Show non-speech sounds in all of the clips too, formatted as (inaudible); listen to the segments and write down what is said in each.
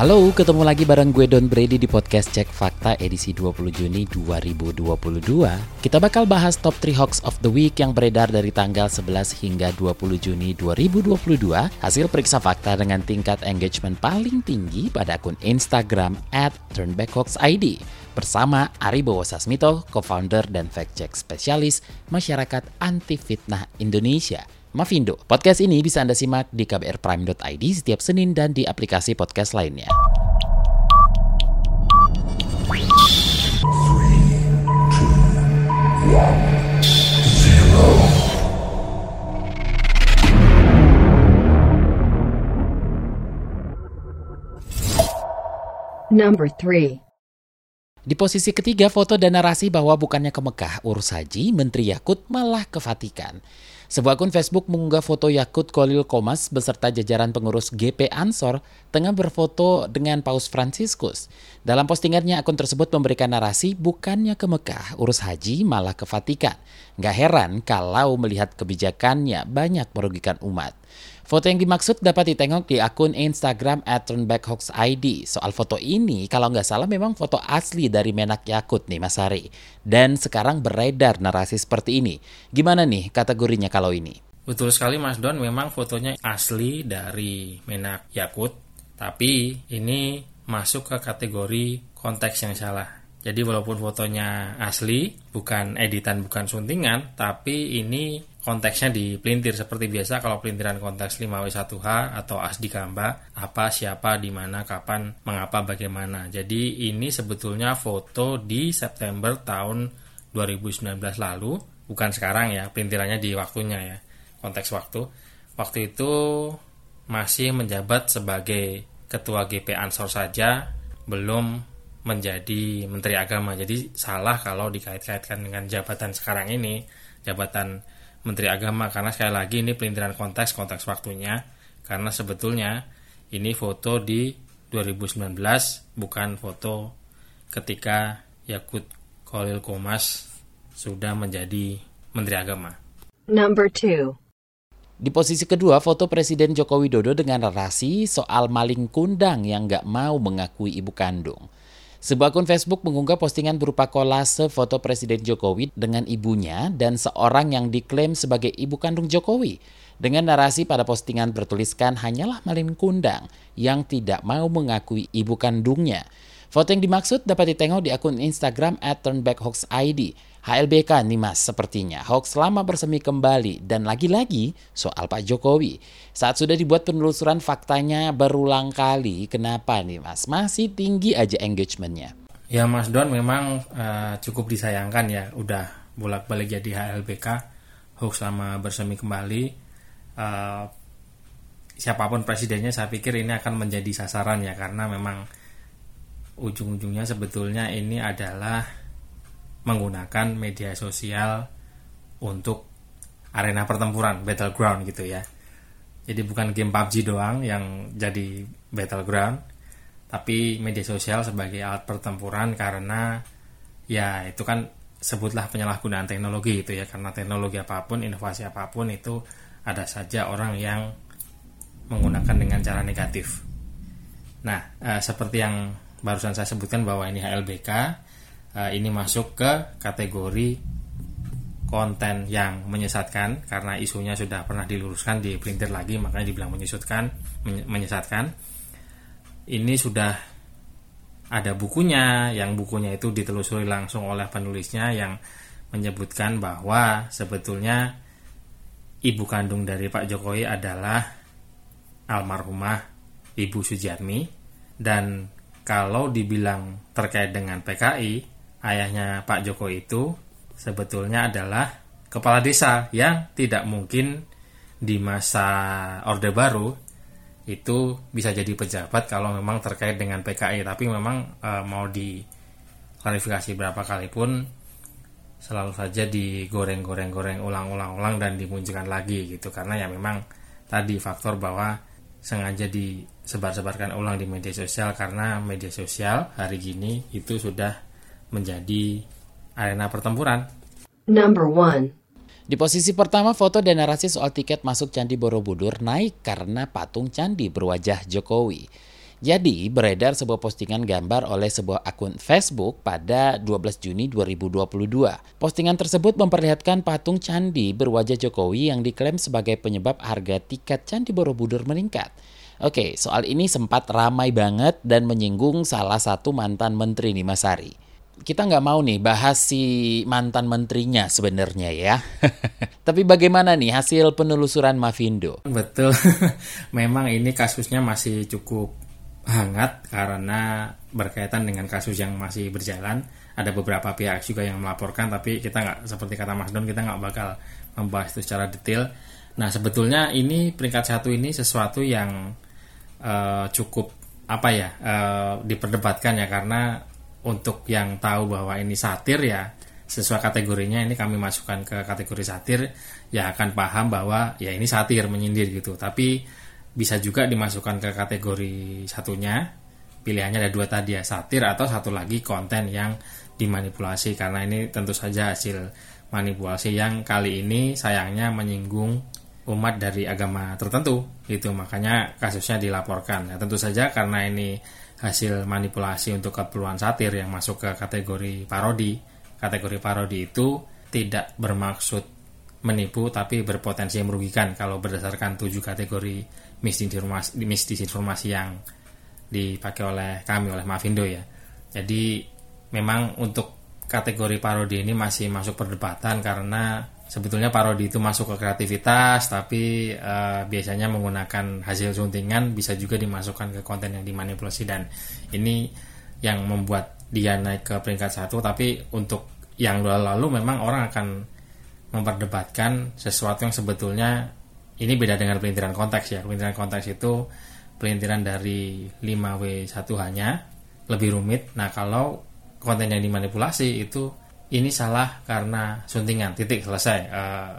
Halo, ketemu lagi bareng gue Don Brady di podcast Cek Fakta edisi 20 Juni 2022. Kita bakal bahas top 3 hoax of the week yang beredar dari tanggal 11 hingga 20 Juni 2022, hasil periksa fakta dengan tingkat engagement paling tinggi pada akun Instagram at turnbackhoaxid bersama Ari Bowo Sasmito, co-founder dan fact-check spesialis Masyarakat Anti Fitnah Indonesia. Mavindo. Podcast ini bisa Anda simak di kbrprime.id setiap Senin dan di aplikasi podcast lainnya. Number 3. Di posisi ketiga, foto dan narasi bahwa bukannya ke Mekah urus haji, Menteri Yakut malah ke Vatikan. Sebuah akun Facebook mengunggah foto Yakut Kolil Komas beserta jajaran pengurus GP Ansor tengah berfoto dengan Paus Franciscus. Dalam postingannya, akun tersebut memberikan narasi bukannya ke Mekah, urus haji malah ke Vatikan. Gak heran kalau melihat kebijakannya banyak merugikan umat. Foto yang dimaksud dapat ditengok di akun Instagram turnbackhoaxid. Soal foto ini, kalau nggak salah memang foto asli dari Menak Yakut nih Mas Hari. Dan sekarang beredar narasi seperti ini. Gimana nih kategorinya kalau ini? Betul sekali Mas Don, memang fotonya asli dari Menak Yakut, tapi ini masuk ke kategori konteks yang salah. Jadi walaupun fotonya asli, bukan editan, bukan suntingan, tapi ini konteksnya dipelintir seperti biasa kalau pelintiran konteks 5W1H atau ASDI Kamba, apa, siapa, di mana, kapan, mengapa, bagaimana. Jadi ini sebetulnya foto di September tahun 2019 lalu, bukan sekarang ya, pelintirannya di waktunya ya, konteks waktu. Waktu itu masih menjabat sebagai ketua GP Ansor saja, belum menjadi Menteri Agama. Jadi salah kalau dikait-kaitkan dengan jabatan sekarang ini, jabatan Menteri Agama karena sekali lagi ini pelintiran konteks konteks waktunya karena sebetulnya ini foto di 2019 bukan foto ketika Yakut Kolil Komas sudah menjadi Menteri Agama. Number 2. Di posisi kedua, foto Presiden Joko Widodo dengan narasi soal maling kundang yang nggak mau mengakui ibu kandung. Sebuah akun Facebook mengunggah postingan berupa kolase foto Presiden Jokowi dengan ibunya dan seorang yang diklaim sebagai ibu kandung Jokowi. Dengan narasi pada postingan bertuliskan hanyalah Malin Kundang yang tidak mau mengakui ibu kandungnya. Foto yang dimaksud dapat ditengok di akun Instagram at turnbackhoaxid. HLBK nih mas sepertinya, hoax lama bersemi kembali dan lagi-lagi soal Pak Jokowi. Saat sudah dibuat penelusuran faktanya berulang kali, kenapa nih mas? Masih tinggi aja engagementnya. Ya Mas Don memang uh, cukup disayangkan ya, udah bolak-balik jadi HLBK, hoax lama bersemi kembali. Uh, siapa pun presidennya saya pikir ini akan menjadi sasaran ya, karena memang ujung-ujungnya sebetulnya ini adalah menggunakan media sosial untuk arena pertempuran, battleground gitu ya. Jadi bukan game PUBG doang yang jadi battleground, tapi media sosial sebagai alat pertempuran karena ya itu kan sebutlah penyalahgunaan teknologi itu ya karena teknologi apa pun, inovasi apa pun itu ada saja orang yang menggunakan dengan cara negatif. Nah, eh, seperti yang barusan saya sebutkan bahwa ini HLBK, uh, ini masuk ke kategori konten yang menyesatkan karena isunya sudah pernah diluruskan di printer lagi makanya dibilang menyesatkan menyesatkan. Ini sudah ada bukunya yang bukunya itu ditelusuri langsung oleh penulisnya yang menyebutkan bahwa sebetulnya ibu kandung dari Pak Jokowi adalah almarhumah Ibu Sujiatmi dan kalau dibilang terkait dengan PKI ayahnya Pak Joko itu sebetulnya adalah kepala desa yang tidak mungkin di masa Orde Baru itu bisa jadi pejabat kalau memang terkait dengan PKI tapi memang e, mau diklarifikasi berapa kali pun selalu saja digoreng-goreng-goreng ulang-ulang-ulang dan dimunculkan lagi gitu. Karena ya memang tadi faktor bahwa sengaja disebar-sebarkan ulang di media sosial karena media sosial hari gini itu sudah menjadi arena pertempuran. Number 1. Di posisi pertama, foto dan narasi soal tiket masuk Candi Borobudur naik karena patung candi berwajah Jokowi. Jadi, beredar sebuah postingan gambar oleh sebuah akun Facebook pada 12 Juni 2022. Postingan tersebut memperlihatkan patung candi berwajah Jokowi yang diklaim sebagai penyebab harga tiket Candi Borobudur meningkat. Oke, soal ini sempat ramai banget dan menyinggung salah satu mantan menteri nih Mas Ari kita nggak mau nih bahas si mantan menterinya sebenarnya ya. (laughs) Tapi bagaimana nih hasil penelusuran Mavindo? Betul, (laughs) memang ini kasusnya masih cukup hangat karena berkaitan dengan kasus yang masih berjalan. Ada beberapa pihak juga yang melaporkan, tapi kita nggak seperti kata Mas Don, kita nggak bakal membahas itu secara detail. Nah sebetulnya ini peringkat satu ini sesuatu yang uh, cukup apa ya uh, diperdebatkan ya karena untuk yang tahu bahwa ini satir ya sesuai kategorinya ini kami masukkan ke kategori satir ya akan paham bahwa ya ini satir menyindir gitu tapi bisa juga dimasukkan ke kategori satunya. Pilihannya ada dua tadi ya satir atau satu lagi konten yang dimanipulasi. Karena ini tentu saja hasil manipulasi yang kali ini sayangnya menyinggung umat dari agama tertentu. Gitu makanya kasusnya dilaporkan. Ya, tentu saja karena ini hasil manipulasi untuk keperluan satir yang masuk ke kategori parodi. Kategori parodi itu tidak bermaksud menipu tapi berpotensi merugikan kalau berdasarkan tujuh kategori misinformasi, misinformasi yang dipakai oleh kami oleh Mavindo ya. Jadi memang untuk kategori parodi ini masih masuk perdebatan karena sebetulnya parodi itu masuk ke kreativitas tapi uh, biasanya menggunakan hasil suntingan bisa juga dimasukkan ke konten yang dimanipulasi dan ini yang membuat dia naik ke peringkat satu tapi untuk yang lalu memang orang akan memperdebatkan sesuatu yang sebetulnya ini beda dengan pelintiran konteks ya. Pelintiran konteks itu pelintiran dari 5W1 hanya lebih rumit. Nah kalau konten yang dimanipulasi itu ini salah karena suntingan. Titik selesai. Uh,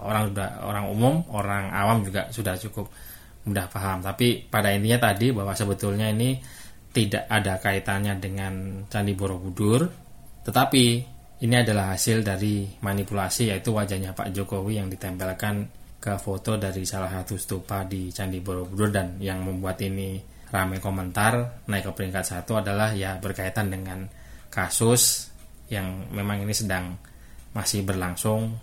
orang sudah orang umum orang awam juga sudah cukup mudah paham. Tapi pada intinya tadi bahwa sebetulnya ini tidak ada kaitannya dengan Candi Borobudur tetapi ini adalah hasil dari manipulasi yaitu wajahnya Pak Jokowi yang ditempelkan ke foto dari salah satu stupa di Candi Borobudur dan yang membuat ini ramai komentar naik ke peringkat satu adalah ya berkaitan dengan kasus yang memang ini sedang masih berlangsung,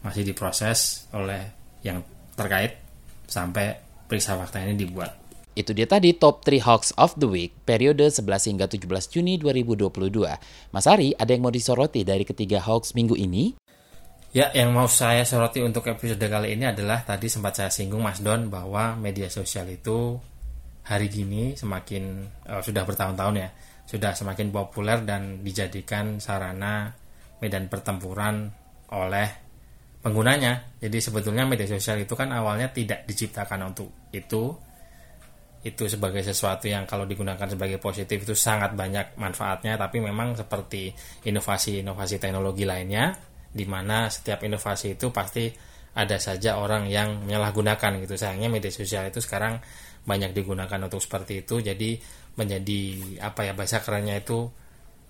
masih diproses oleh yang terkait sampai periksa fakta ini dibuat. Itu dia tadi top 3 hoax of the week periode 11 hingga 17 Juni 2022. Mas Ari, ada yang mau disoroti dari ketiga hoax minggu ini? Ya, yang mau saya soroti untuk episode kali ini adalah tadi sempat saya singgung Mas Don bahwa media sosial itu hari gini semakin uh, sudah bertahun-tahun ya sudah semakin populer dan dijadikan sarana medan pertempuran oleh penggunanya. Jadi sebetulnya media sosial itu kan awalnya tidak diciptakan untuk itu. Itu sebagai sesuatu yang kalau digunakan sebagai positif itu sangat banyak manfaatnya, tapi memang seperti inovasi-inovasi teknologi lainnya di mana setiap inovasi itu pasti ada saja orang yang menyalahgunakan gitu. Sayangnya media sosial itu sekarang banyak digunakan untuk seperti itu. Jadi menjadi apa ya bahasa kerennya itu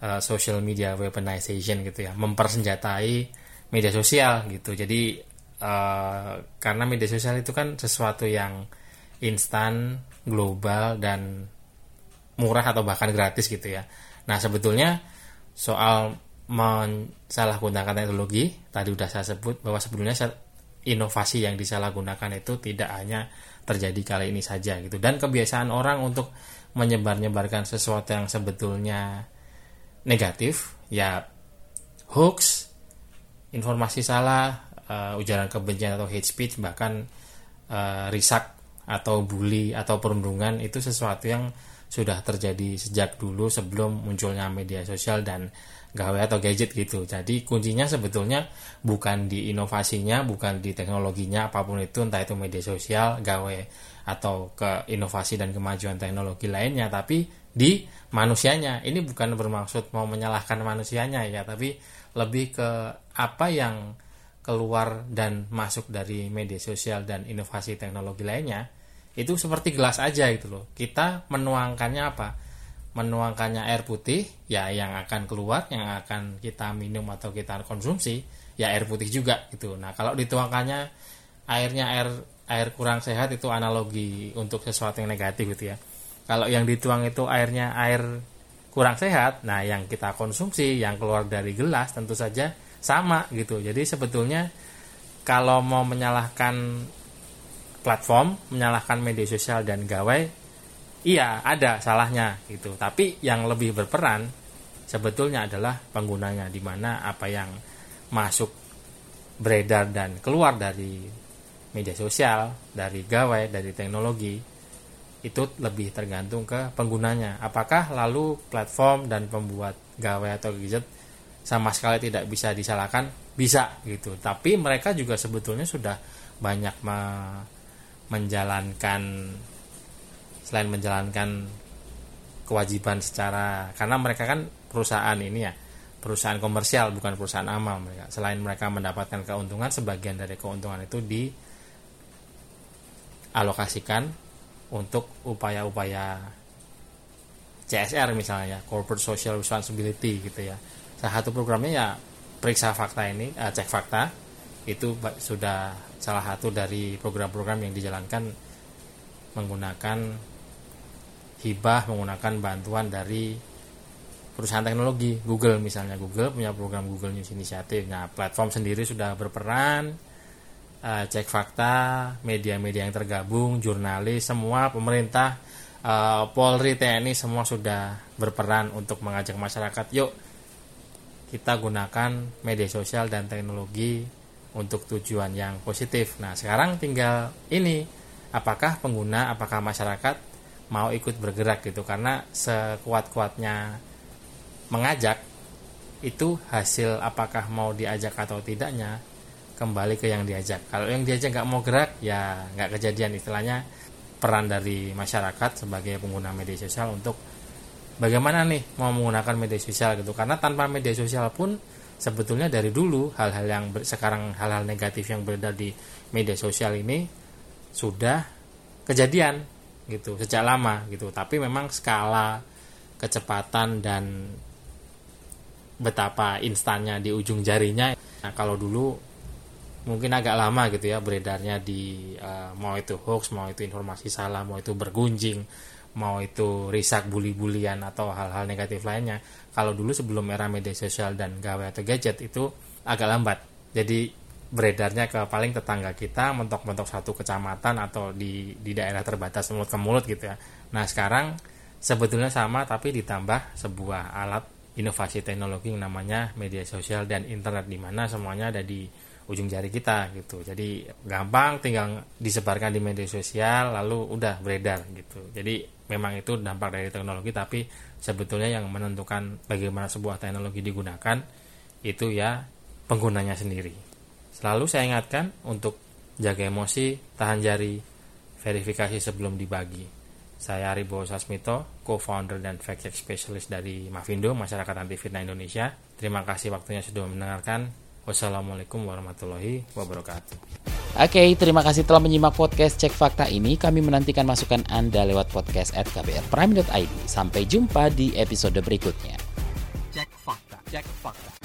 uh, social media weaponization gitu ya mempersenjatai media sosial gitu jadi uh, karena media sosial itu kan sesuatu yang instan global dan murah atau bahkan gratis gitu ya nah sebetulnya soal mensalahgunakan teknologi tadi sudah saya sebut bahwa sebetulnya inovasi yang disalahgunakan itu tidak hanya terjadi kali ini saja gitu. Dan kebiasaan orang untuk menyebar-nyebarkan sesuatu yang sebetulnya negatif ya hoax informasi salah uh, ujaran kebencian atau hate speech bahkan uh, risak atau bully atau perundungan itu sesuatu yang sudah terjadi sejak dulu sebelum munculnya media sosial dan gawe atau gadget gitu. Jadi kuncinya sebetulnya bukan di inovasinya, bukan di teknologinya apa pun itu entah itu media sosial, gawe atau ke inovasi dan kemajuan teknologi lainnya tapi di manusianya ini bukan bermaksud mau menyalahkan manusianya ya tapi lebih ke apa yang keluar dan masuk dari media sosial dan inovasi teknologi lainnya itu seperti gelas aja gitu loh. Kita menuangkannya apa? Menuangkannya air putih ya yang akan keluar yang akan kita minum atau kita konsumsi ya air putih juga gitu. Nah kalau dituangkannya airnya air air kurang sehat itu analogi untuk sesuatu yang negatif gitu ya. Kalau yang dituang itu airnya air kurang sehat nah yang kita konsumsi yang keluar dari gelas tentu saja sama gitu. Jadi sebetulnya kalau mau menyalahkan platform menyalahkan media sosial dan gawai iya ada salahnya gitu. Tapi yang lebih berperan sebetulnya adalah penggunanya di mana apa yang masuk beredar dan keluar dari media sosial dari gawai dari teknologi itu lebih tergantung ke penggunanya. Apakah lalu platform dan pembuat gawai atau gadget sama sekali tidak bisa disalahkan? Bisa gitu. Tapi mereka juga sebetulnya sudah banyak menjalankan selain menjalankan kewajiban secara karena mereka kan perusahaan ini ya perusahaan komersial bukan perusahaan amal mereka. Selain mereka mendapatkan keuntungan sebagian dari keuntungan itu dialokasikan untuk upaya-upaya CSR misalnya corporate social responsibility gitu ya. Salah satu programnya ya periksa fakta ini uh, cek fakta itu sudah salah satu dari program-program yang dijalankan menggunakan hibah menggunakan bantuan dari perusahaan teknologi Google misalnya. Google punya program Google News Initiative. Nah platform sendiri sudah berperan uh, cek fakta media-media yang tergabung jurnalis semua pemerintah uh, Polri TNI semua sudah berperan untuk mengajak masyarakat yuk kita gunakan media sosial dan teknologi untuk tujuan yang positif. Nah, sekarang tinggal ini apakah pengguna, apakah masyarakat mau ikut bergerak gitu karena sekuat-kuatnya mengajak itu hasil apakah mau diajak atau tidaknya kembali ke yang diajak. Kalau yang diajak nggak mau gerak ya nggak kejadian istilahnya peran dari masyarakat sebagai pengguna media sosial untuk bagaimana nih mau menggunakan media sosial gitu karena tanpa media sosial pun sebetulnya dari dulu hal-hal yang ber, sekarang hal-hal negatif yang beredar di media sosial ini sudah kejadian gitu sejak lama gitu. Tapi memang skala kecepatan dan betapa instannya di ujung jarinya nah, kalau dulu mungkin agak lama gitu ya beredarnya di uh, mau itu hoax mau itu informasi salah mau itu bergunjing mau itu risak bully-bulian atau hal-hal negatif lainnya kalau dulu sebelum era media sosial dan gawe atau gadget itu agak lambat. Jadi beredarnya ke paling tetangga kita mentok-mentok satu kecamatan atau di di daerah terbatas mulut ke mulut gitu ya. Nah sekarang sebetulnya sama tapi ditambah sebuah alat inovasi teknologi yang namanya media sosial dan internet di mana semuanya ada di ujung jari kita gitu. Jadi gampang tinggal disebarkan di media sosial lalu udah beredar gitu. Jadi memang itu dampak dari teknologi tapi sebetulnya yang menentukan bagaimana sebuah teknologi digunakan itu ya penggunanya sendiri selalu saya ingatkan untuk jaga emosi tahan jari verifikasi sebelum dibagi saya Aribo Sasmito, co-founder dan fact check specialist dari Mavindo, Masyarakat Anti Fitnah Indonesia. Terima kasih waktunya sudah mendengarkan. Wassalamualaikum warahmatullahi wabarakatuh. Oke, terima kasih telah menyimak podcast Cek Fakta ini. Kami menantikan masukan Anda lewat podcast at kbrprime.id. Sampai jumpa di episode berikutnya. Cek Fakta. Cek Fakta.